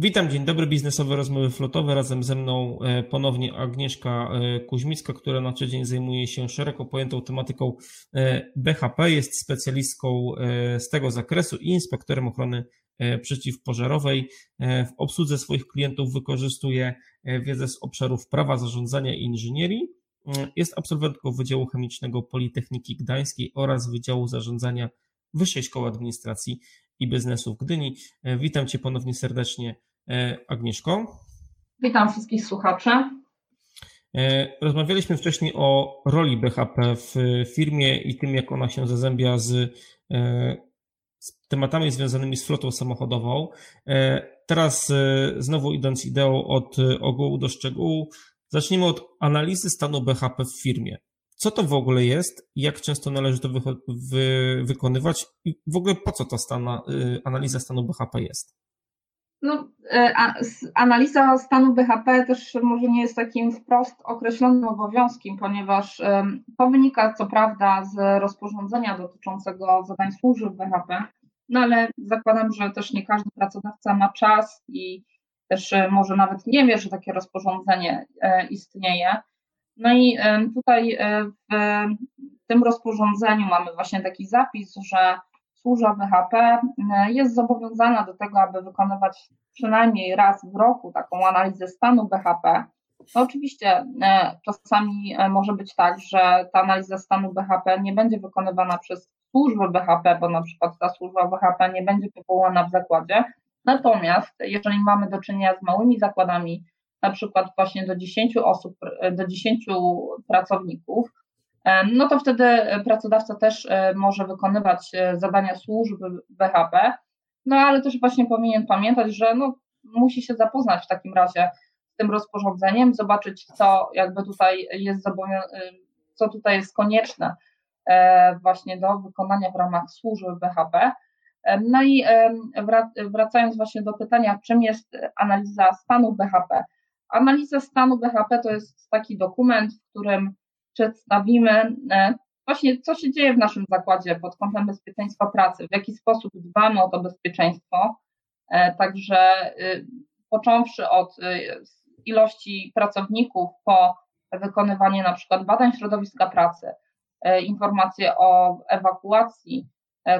Witam, dzień dobry, biznesowe rozmowy flotowe. Razem ze mną e, ponownie Agnieszka e, Kuźmicka, która na co dzień zajmuje się szeroko pojętą tematyką e, BHP, jest specjalistką z tego zakresu i inspektorem ochrony przeciwpożarowej. W obsłudze swoich klientów wykorzystuje wiedzę z obszarów prawa, zarządzania i inżynierii. Jest absolwentką Wydziału Chemicznego Politechniki Gdańskiej oraz Wydziału Zarządzania Wyższej Szkoły Administracji i Biznesu w Gdyni. Witam Cię ponownie serdecznie Agnieszko. Witam wszystkich słuchaczy. E, rozmawialiśmy wcześniej o roli BHP w firmie i tym, jak ona się zazębia z, e, z tematami związanymi z flotą samochodową. Teraz znowu idąc ideą od ogółu do szczegółu, zacznijmy od analizy stanu BHP w firmie. Co to w ogóle jest? Jak często należy to wy wy wykonywać? I w ogóle po co ta stana, analiza stanu BHP jest? No, e, analiza stanu BHP też może nie jest takim wprost określonym obowiązkiem, ponieważ to wynika co prawda z rozporządzenia dotyczącego zadań służb BHP, no ale zakładam, że też nie każdy pracodawca ma czas i też e, może nawet nie wie, że takie rozporządzenie e, istnieje. No i tutaj w tym rozporządzeniu mamy właśnie taki zapis, że służba BHP e, jest zobowiązana do tego, aby wykonywać przynajmniej raz w roku taką analizę stanu BHP. No oczywiście e, czasami e, może być tak, że ta analiza stanu BHP nie będzie wykonywana przez służbę BHP, bo na przykład ta służba BHP nie będzie powołana w zakładzie. Natomiast jeżeli mamy do czynienia z małymi zakładami, na przykład właśnie do 10 osób, do 10 pracowników, no to wtedy pracodawca też e, może wykonywać e, zadania służby BHP, no ale też właśnie powinien pamiętać, że no, musi się zapoznać w takim razie z tym rozporządzeniem, zobaczyć, co jakby tutaj jest co tutaj jest konieczne e, właśnie do wykonania w ramach służby BHP. No i wracając właśnie do pytania, czym jest analiza stanu BHP? Analiza stanu BHP to jest taki dokument, w którym przedstawimy e, właśnie, co się dzieje w naszym zakładzie pod kątem bezpieczeństwa pracy, w jaki sposób dbamy o to bezpieczeństwo. E, także y, począwszy od y, ilości pracowników po wykonywanie na przykład badań środowiska pracy, e, informacje o ewakuacji,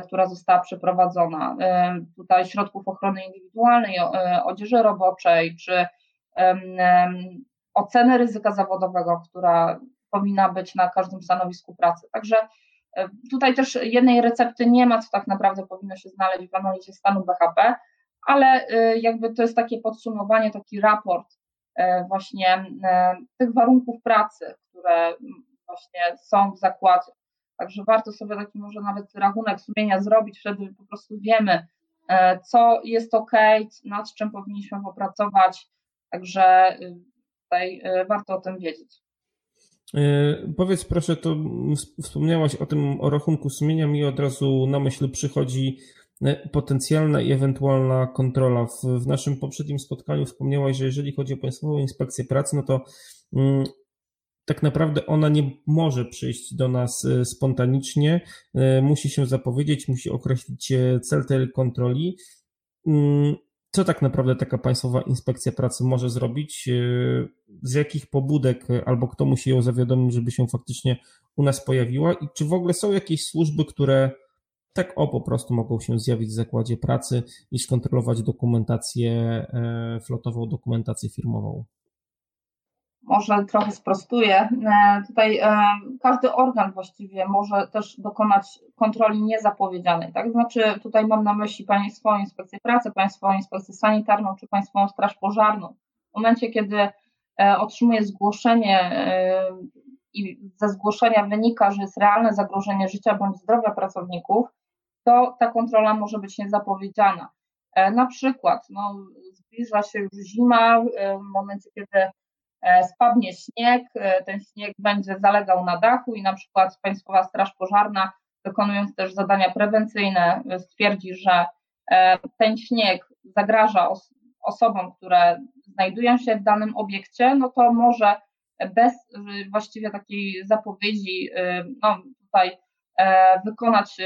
która została przeprowadzona, tutaj środków ochrony indywidualnej, odzieży roboczej, czy oceny ryzyka zawodowego, która powinna być na każdym stanowisku pracy. Także e, tutaj też jednej recepty nie ma, co tak naprawdę powinno się znaleźć w analizie stanu BHP, ale e, jakby to jest takie podsumowanie, taki raport e, właśnie tych warunków pracy, które właśnie są w zakładzie. Także warto sobie taki może nawet rachunek sumienia zrobić, wtedy po prostu wiemy, co jest ok, nad czym powinniśmy popracować. Także tutaj warto o tym wiedzieć. E, powiedz proszę, to wspomniałaś o tym, o rachunku sumienia, mi od razu na myśl przychodzi e, potencjalna i ewentualna kontrola. W, w naszym poprzednim spotkaniu wspomniałaś, że jeżeli chodzi o Państwową Inspekcję Pracy, no to mm, tak naprawdę ona nie może przyjść do nas e, spontanicznie, musi się zapowiedzieć, musi określić cel tej kontroli. Mm, co tak naprawdę taka Państwowa Inspekcja Pracy może zrobić? E, z jakich pobudek albo kto musi ją zawiadomić, żeby się faktycznie u nas pojawiła? I czy w ogóle są jakieś służby, które tak o po prostu mogą się zjawić w zakładzie pracy i skontrolować dokumentację e, flotową, dokumentację firmową? Może trochę sprostuję. E, tutaj e, każdy organ właściwie może też dokonać kontroli niezapowiedzianej. Tak? Znaczy, tutaj mam na myśli Państwową Inspekcję Pracy, Państwową Inspekcję Sanitarną czy Państwową Straż Pożarną. W momencie, kiedy e, otrzymuje zgłoszenie i ze zgłoszenia wynika, że jest realne zagrożenie życia bądź zdrowia pracowników, to ta kontrola może być niezapowiedziana. Na przykład no, zbliża się już zima, w momencie, kiedy spadnie śnieg, e, ten śnieg będzie zalegał na dachu i na przykład Państwowa Straż Pożarna, wykonując też zadania prewencyjne, stwierdzi, że e, ten śnieg zagraża osobom, które znajdują się w danym obiekcie, no to może bez właściwie takiej zapowiedzi, no tutaj wykonać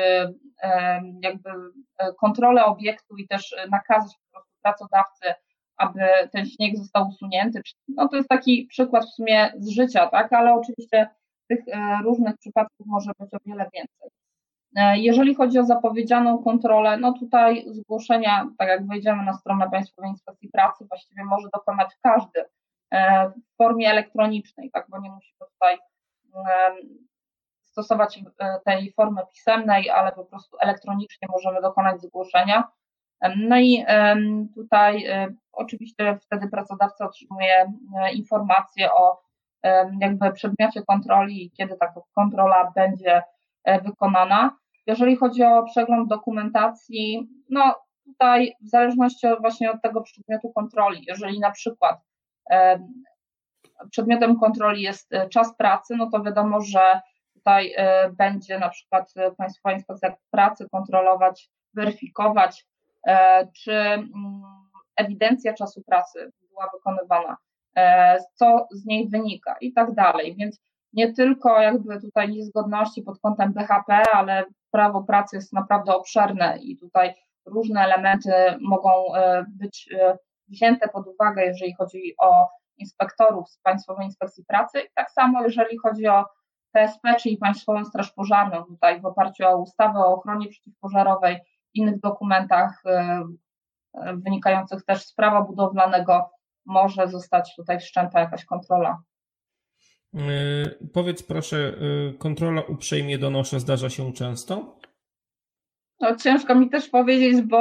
jakby kontrolę obiektu i też nakazać po prostu pracodawcy aby ten śnieg został usunięty. No to jest taki przykład w sumie z życia, tak, ale oczywiście tych różnych przypadków może być o wiele więcej. Jeżeli chodzi o zapowiedzianą kontrolę, no tutaj zgłoszenia, tak jak wejdziemy na stronę Państwowej Inspekcji Pracy, właściwie może dokonać każdy w formie elektronicznej, tak, bo nie musi tutaj stosować e, tej formy pisemnej, ale po prostu elektronicznie możemy dokonać zgłoszenia. No i tutaj e, oczywiście wtedy pracodawca otrzymuje e, informację o jakby przedmiocie kontroli i kiedy taka kontrola będzie wykonana. Jeżeli chodzi o przegląd dokumentacji, no tutaj w zależności właśnie od tego przedmiotu kontroli, jeżeli na przykład przedmiotem kontroli jest czas pracy, no to wiadomo, że tutaj e, będzie na przykład e, Państwowa Inspekcja Pracy kontrolować, weryfikować, e, czy mm, ewidencja czasu pracy była wykonywana, co z niej wynika? I tak dalej. Więc nie tylko jakby tutaj niezgodności pod kątem BHP, ale prawo pracy jest naprawdę obszerne i tutaj różne elementy mogą być wzięte pod uwagę, jeżeli chodzi o inspektorów z Państwowej Inspekcji Pracy. I tak samo jeżeli chodzi o PSP, czyli Państwową Straż Pożarną, tutaj w oparciu o ustawę o ochronie przeciwpożarowej, innych dokumentach y, y, wynikających też z prawa budowlanego, może zostać tutaj wszczęta jakaś kontrola. Yy, powiedz proszę, kontrola uprzejmie donoszę zdarza się często? No, ciężko mi też powiedzieć, bo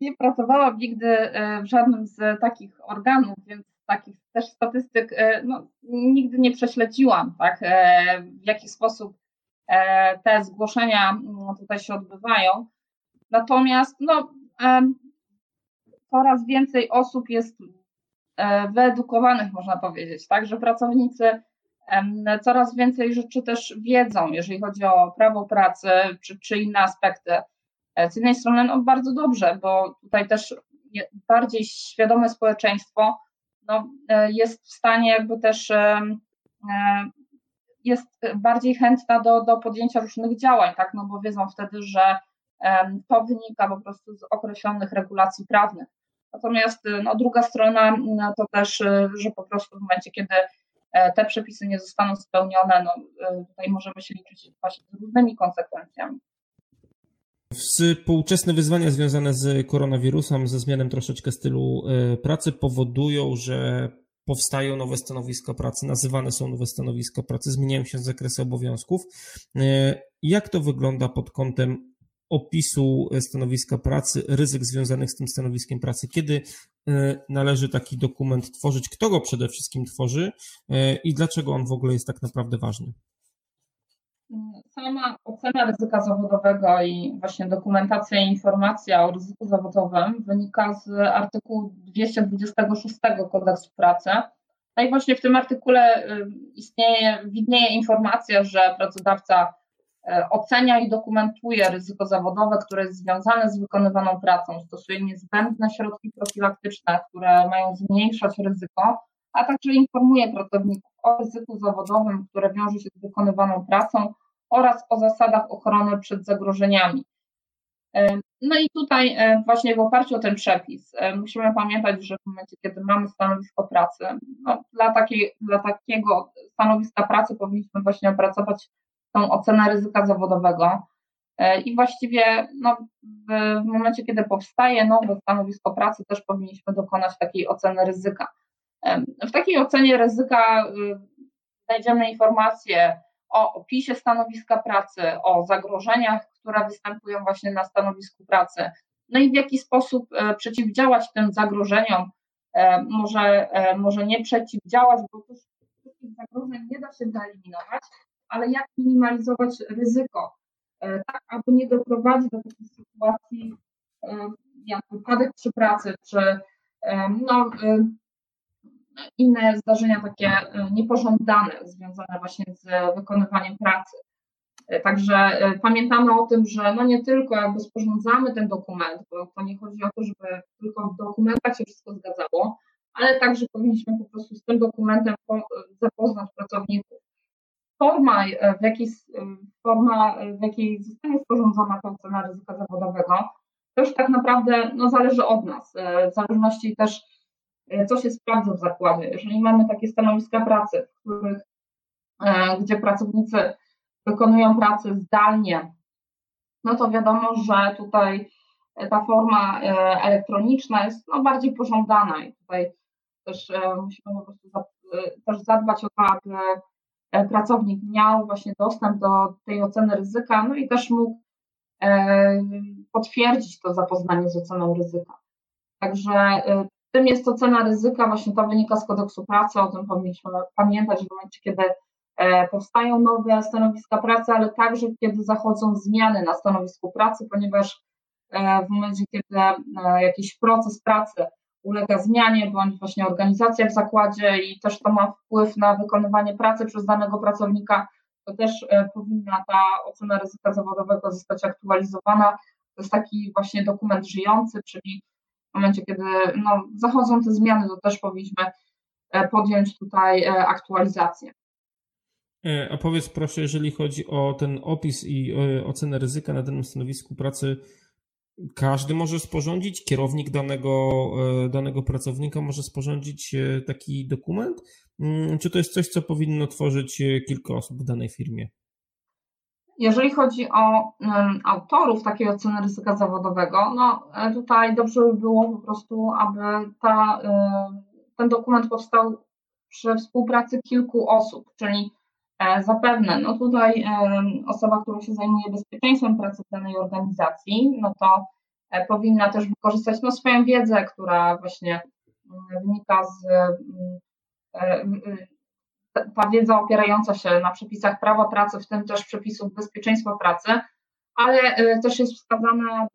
nie pracowałam nigdy w żadnym z takich organów, więc takich też statystyk no, nigdy nie prześledziłam, tak, w jaki sposób te zgłoszenia mm, tutaj się odbywają. Natomiast no, coraz więcej osób jest wyedukowanych, można powiedzieć, tak, że pracownicy coraz więcej rzeczy też wiedzą, jeżeli chodzi o prawo pracy czy, czy inne aspekty. Z jednej strony no, bardzo dobrze, bo tutaj też bardziej świadome społeczeństwo no, e, jest w stanie jakby też e, e, jest bardziej chętna do, do podjęcia różnych działań, tak, no bo wiedzą wtedy, że to wynika po prostu z określonych regulacji prawnych. Natomiast no, druga strona to też, że po prostu w momencie, kiedy te przepisy nie zostaną spełnione, no, tutaj możemy się liczyć właśnie z różnymi konsekwencjami. Współczesne wyzwania związane z koronawirusem, ze zmianą troszeczkę stylu e, pracy powodują, że powstają nowe stanowiska pracy, nazywane są nowe stanowiska pracy, zmieniają się zakresy obowiązków. E, jak to wygląda pod kątem opisu stanowiska pracy, ryzyk związanych z tym stanowiskiem pracy? Kiedy e, należy taki dokument tworzyć? Kto go przede wszystkim tworzy i dlaczego on w ogóle jest tak naprawdę ważny? Sama ocena ryzyka zawodowego i właśnie dokumentacja i informacja o ryzyku zawodowym wynika z artykułu 226 kodeksu pracy. No i właśnie w tym artykule y, istnieje, widnieje informacja, że pracodawca ocenia i dokumentuje ryzyko zawodowe, które jest związane z wykonywaną pracą, stosuje niezbędne środki profilaktyczne, które mają zmniejszać ryzyko, a także informuje pracowników o ryzyku zawodowym, które wiąże się z wykonywaną pracą oraz o zasadach ochrony przed zagrożeniami. E, no i tutaj e, właśnie w oparciu o ten przepis e, musimy pamiętać, że w momencie, kiedy mamy stanowisko pracy, no, dla, takiej, dla takiego stanowiska pracy powinniśmy właśnie opracować tą ocenę ryzyka zawodowego. I właściwie no, w, momencie, kiedy powstaje nowe stanowisko pracy, też powinniśmy dokonać takiej oceny ryzyka. W takiej ocenie ryzyka y, znajdziemy informacje o opisie stanowiska pracy, o zagrożeniach, które występują właśnie na stanowisku pracy, no i w jaki sposób e, przeciwdziałać tym zagrożeniom. E, może, e, może nie przeciwdziałać, bo wszystkich zagrożeń nie da się wyeliminować, ale jak minimalizować ryzyko, tak aby nie doprowadzić do takiej sytuacji jak wypadek przy pracy, czy no, inne zdarzenia takie e, niepożądane związane właśnie z wykonywaniem pracy. E, także e, pamiętamy o tym, że no nie tylko jakby sporządzamy ten dokument, bo to nie chodzi o to, żeby tylko w dokumentach się wszystko zgadzało, ale także powinniśmy po prostu z tym dokumentem zapoznać pracowników. Forma, w jakiej, forma, w jakiej zostanie sporządzona ta ocena ryzyka zawodowego, też tak naprawdę no, zależy od nas, w zależności też co się sprawdza w zakładzie. Jeżeli mamy takie stanowiska pracy, w których, gdzie pracownicy wykonują pracę zdalnie, no to wiadomo, że tutaj ta forma elektroniczna jest no, bardziej pożądana i tutaj też musimy po prostu też zadbać o to, aby E, pracownik miał właśnie dostęp do tej oceny ryzyka, no i też mógł e, potwierdzić to zapoznanie z oceną ryzyka. Także e, tym jest ocena ryzyka, właśnie to wynika z kodeksu pracy, o tym powinniśmy pamiętać w momencie, kiedy powstają nowe stanowiska pracy, ale także kiedy zachodzą zmiany na stanowisku pracy, ponieważ w momencie, kiedy jakiś proces pracy ulega zmianie, bądź właśnie organizacja w zakładzie i też to ma wpływ na wykonywanie pracy przez danego pracownika, to też e, powinna ta ocena ryzyka zawodowego zostać aktualizowana. To jest taki właśnie dokument żyjący, czyli w momencie, kiedy no, zachodzą te zmiany, to też powinniśmy e, podjąć tutaj e, aktualizację. A powiedz proszę, jeżeli chodzi o ten opis i ocenę ryzyka na danym stanowisku pracy, każdy może sporządzić, kierownik danego, e, danego pracownika może sporządzić e, taki dokument? Mm, czy to jest coś, co powinno tworzyć e, kilka osób w danej firmie? Jeżeli chodzi o um, autorów takiej oceny ryzyka zawodowego, no tutaj dobrze by było po prostu, aby ta, ten dokument powstał przy współpracy kilku osób, czyli zapewne, no tutaj osoba, która się zajmuje bezpieczeństwem pracy w danej organizacji, no to E, powinna też wykorzystać no, swoją wiedzę, która właśnie mm, wynika z mm, e, ta wiedza opierająca się na przepisach prawa pracy, w tym też przepisów bezpieczeństwa pracy, ale e, też jest wskazane,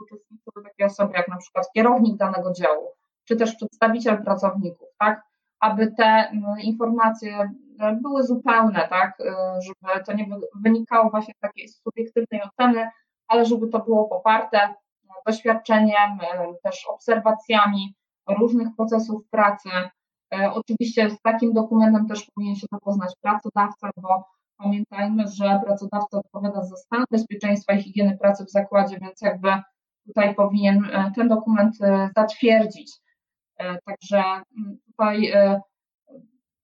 uczestniczyły takie osoby jak na przykład kierownik danego działu, czy też przedstawiciel pracowników, tak, aby te mm, informacje były zupełne, tak, żeby to nie wynikało właśnie z takiej subiektywnej oceny, ale żeby to było poparte e, doświadczeniem, e, też obserwacjami różnych procesów pracy. E, oczywiście z takim dokumentem też powinien się zapoznać pracodawca, bo pamiętajmy, że pracodawca odpowiada za stan bezpieczeństwa i higieny pracy w zakładzie, więc jakby tutaj powinien ten dokument zatwierdzić. Także mm, tutaj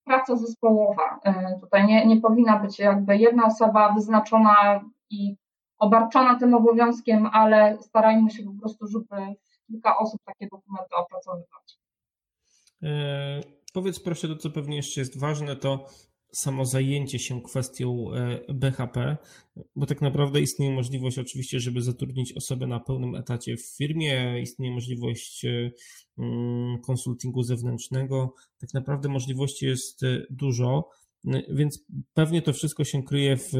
praca zespołowa, tutaj nie, nie powinna być jakby jedna osoba wyznaczona i obarczona tym obowiązkiem, ale starajmy się po prostu, żeby kilka osób takie dokumenty opracowywać. E, powiedz proszę to, co pewnie jeszcze jest ważne, to samo zajęcie się kwestią e, BHP, bo tak naprawdę istnieje możliwość oczywiście, żeby zatrudnić osobę na pełnym etacie w firmie, istnieje możliwość e, mm, konsultingu zewnętrznego, tak naprawdę możliwości jest dużo. Więc pewnie to wszystko się kryje w,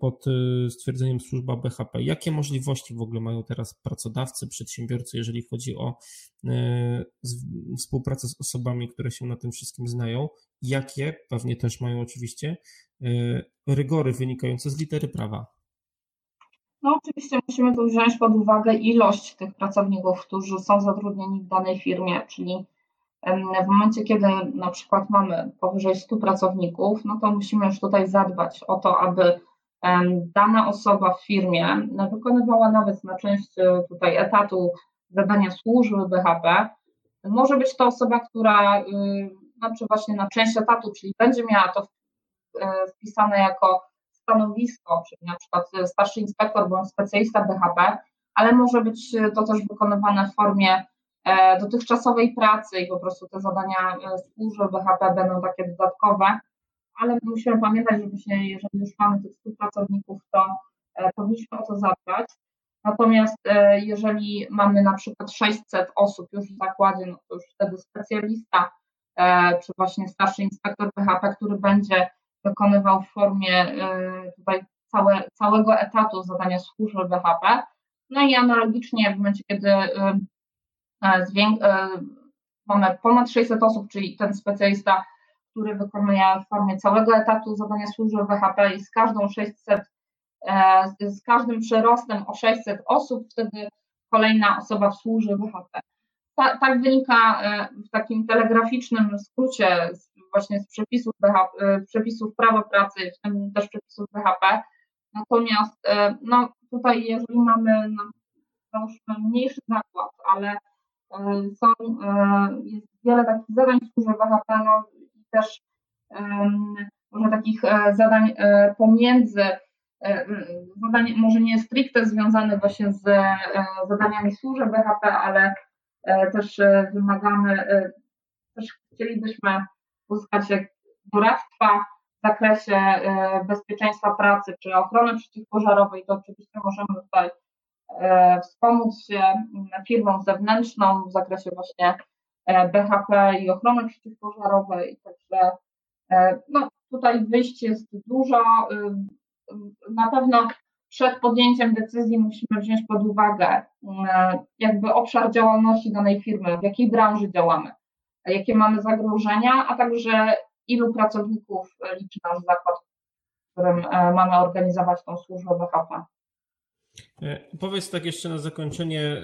pod y, stwierdzeniem służba BHP. Jakie możliwości w ogóle mają teraz pracodawcy, przedsiębiorcy, jeżeli chodzi o y, współpracę z osobami, które się na tym wszystkim znają? Jakie, pewnie też mają oczywiście, y, rygory wynikające z litery prawa? No oczywiście musimy tu wziąć pod uwagę ilość tych pracowników, którzy są zatrudnieni w danej firmie, czyli w momencie, kiedy na przykład mamy powyżej 100 pracowników, no to musimy już tutaj zadbać o to, aby dana osoba w firmie wykonywała nawet na część e, tutaj etatu zadania służby BHP. Może być to osoba, która y, znaczy właśnie na część etatu, czyli będzie miała to e, wpisane jako stanowisko, czyli na przykład starszy inspektor bądź specjalista BHP, ale może być to też wykonywane w formie E, dotychczasowej pracy i po prostu te zadania e, służby BHP będą takie dodatkowe, ale musimy pamiętać, że właśnie, jeżeli już mamy tych 100 pracowników, to e, powinniśmy o to zadbać. Natomiast jeżeli mamy na przykład 600 osób już w zakładzie, no to już wtedy specjalista, czy właśnie starszy inspektor BHP, który będzie wykonywał w formie tutaj całe, całego etatu zadania służby BHP. No i analogicznie w momencie, kiedy E, e, mamy ponad 600 osób, czyli ten specjalista, który wykonuje w formie całego etatu zadania służby BHP i z każdą 600, e, z każdym przyrostem o 600 osób, wtedy kolejna osoba w służbie BHP. Ta, tak wynika w takim telegraficznym skrócie właśnie z przepisów, BHP, przepisów prawa pracy, w tym też przepisów BHP. Natomiast no, tutaj, jeżeli mamy no, mniejszy zakład, ale Są, jest wiele takich zadań w służbie BHP, no też może takich zadań pomiędzy zadań może nie stricte związanych właśnie z zadaniami służby BHP, ale też wymagamy, też chcielibyśmy uzyskać doradztwa w zakresie e, bezpieczeństwa pracy czy ochrony przeciwpożarowej, to oczywiście możemy tutaj e, wspomóc się firmą zewnętrzną w zakresie właśnie e, BHP i ochrony przeciwpożarowej. Także no, tutaj wyjść jest dużo. Na pewno przed podjęciem decyzji musimy wziąć pod uwagę jakby obszar działalności danej firmy, w jakiej branży działamy, jakie mamy zagrożenia, a także ilu pracowników liczy nasz zakład, w którym e, mamy organizować tą służbę BHP. E, powiedz tak jeszcze na zakończenie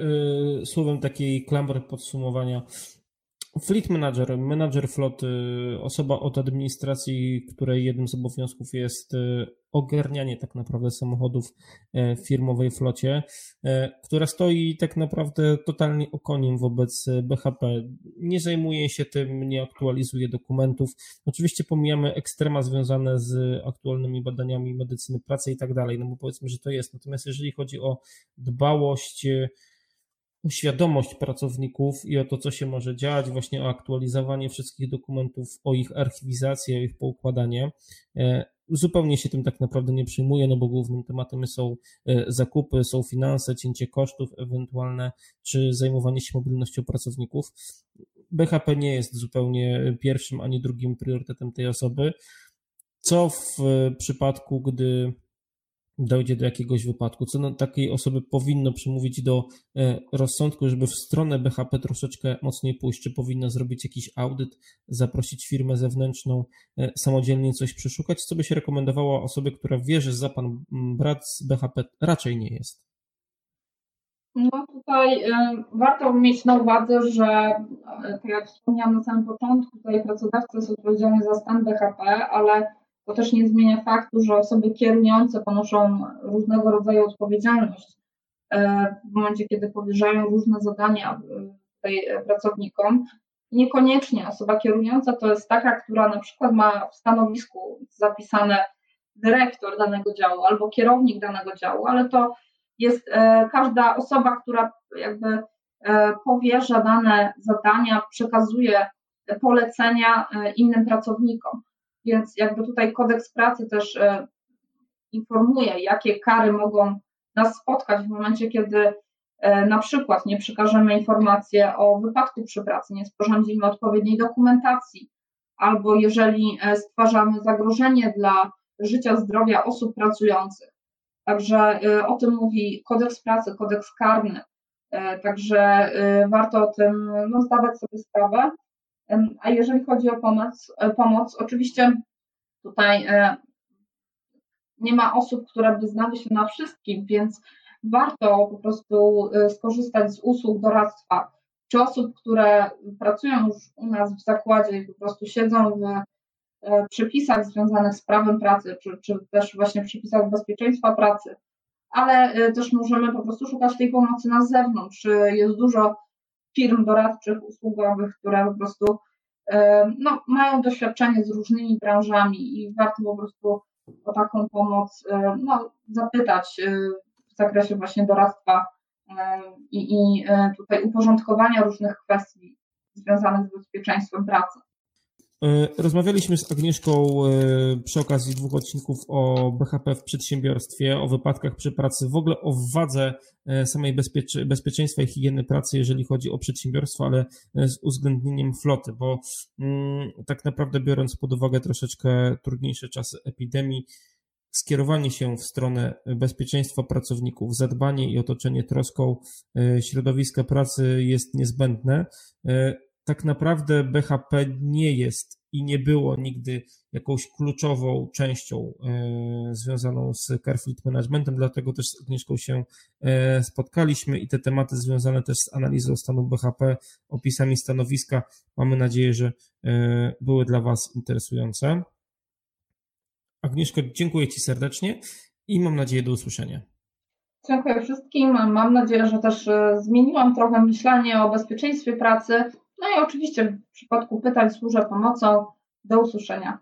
y, słowem takiej klamry podsumowania. Fleet manager, manager floty, osoba od administracji, której jednym z obowiązków jest e, ogarnianie tak naprawdę samochodów e, w firmowej flocie, e, która stoi tak naprawdę totalnie okoniem wobec BHP. Nie zajmuje się tym, nie aktualizuje dokumentów. Oczywiście pomijamy ekstrema związane z aktualnymi badaniami medycyny pracy i tak dalej, no bo powiedzmy, że to jest. Natomiast jeżeli chodzi o dbałość świadomość pracowników i o to, co się może dziać, właśnie o aktualizowanie wszystkich dokumentów, o ich archiwizację, o ich poukładanie. E, zupełnie się tym tak naprawdę nie przyjmuję, no bo głównym tematem są e, zakupy, są finanse, cięcie kosztów ewentualne, czy zajmowanie się mobilnością pracowników. BHP nie jest zupełnie pierwszym ani drugim priorytetem tej osoby. Co w przypadku, gdy dojdzie do jakiegoś wypadku, co na takiej osoby powinno przymówić do e, rozsądku, żeby w stronę BHP troszeczkę mocniej pójść, czy powinno zrobić jakiś audyt, zaprosić firmę zewnętrzną, e, samodzielnie coś przeszukać, co by się rekomendowało osobie, która wie, że za pan brat z BHP raczej nie jest? No tutaj y, warto mieć na uwadze, że tak jak wspomniałam na samym początku, tutaj pracodawca jest odpowiedzialny za stan BHP, ale to też nie zmienia faktu, że osoby kierujące ponoszą różnego rodzaju odpowiedzialność e, w momencie, kiedy powierzają różne zadania e, tutaj pracownikom. Niekoniecznie osoba kierująca to jest taka, która na przykład ma w stanowisku zapisane dyrektor danego działu albo kierownik danego działu, ale to jest e, każda osoba, która jakby powierza dane zadania, przekazuje polecenia innym pracownikom. Więc jakby tutaj kodeks pracy też e, informuje, jakie kary mogą nas spotkać w momencie, kiedy e, na przykład nie przekażemy informacji o wypadku przy pracy, nie sporządzimy odpowiedniej dokumentacji, albo jeżeli e, stwarzamy zagrożenie dla życia, zdrowia osób pracujących. Także o tym mówi kodeks pracy, kodeks karny. Także warto o tym no, zdawać sobie sprawę. A jeżeli chodzi o pomoc, e, pomoc oczywiście tutaj e, nie ma osób, które by znały się na wszystkim, więc warto po prostu e, skorzystać z usług doradztwa, czy osób, które pracują już u nas w zakładzie i po prostu siedzą w przepisach związanych z prawem pracy, czy, czy też właśnie przepisach bezpieczeństwa pracy, ale też możemy po prostu szukać tej pomocy na zewnątrz. Jest dużo firm doradczych, usługowych, które po prostu e, no, mają doświadczenie z różnymi branżami i warto po prostu o taką pomoc e, no, zapytać e, w zakresie właśnie doradztwa i, i tutaj uporządkowania różnych kwestii związanych z bezpieczeństwem pracy. E, rozmawialiśmy z Agnieszką e, przy okazji dwóch odcinków o BHP w przedsiębiorstwie, o wypadkach przy pracy, w ogóle o wadze e, samej bezpiecze, bezpieczeństwa i higieny pracy, jeżeli chodzi o przedsiębiorstwo, ale z uwzględnieniem floty, bo mm, tak naprawdę biorąc pod uwagę troszeczkę trudniejsze czasy epidemii, skierowanie się w stronę bezpieczeństwa pracowników, zadbanie i otoczenie troską środowiska pracy jest niezbędne tak naprawdę BHP nie jest i nie było nigdy jakąś kluczową częścią e, związaną z Carefleet Managementem, dlatego też z Agnieszką się e, spotkaliśmy i te tematy związane też z analizą stanu BHP, opisami stanowiska, mamy nadzieję, że e, były dla Was interesujące. Agnieszko, dziękuję Ci serdecznie i mam nadzieję do usłyszenia. Dziękuję wszystkim. Mam nadzieję, że też zmieniłam trochę myślenie o bezpieczeństwie pracy. No i oczywiście w przypadku pytań służę pomocą. Do usłyszenia.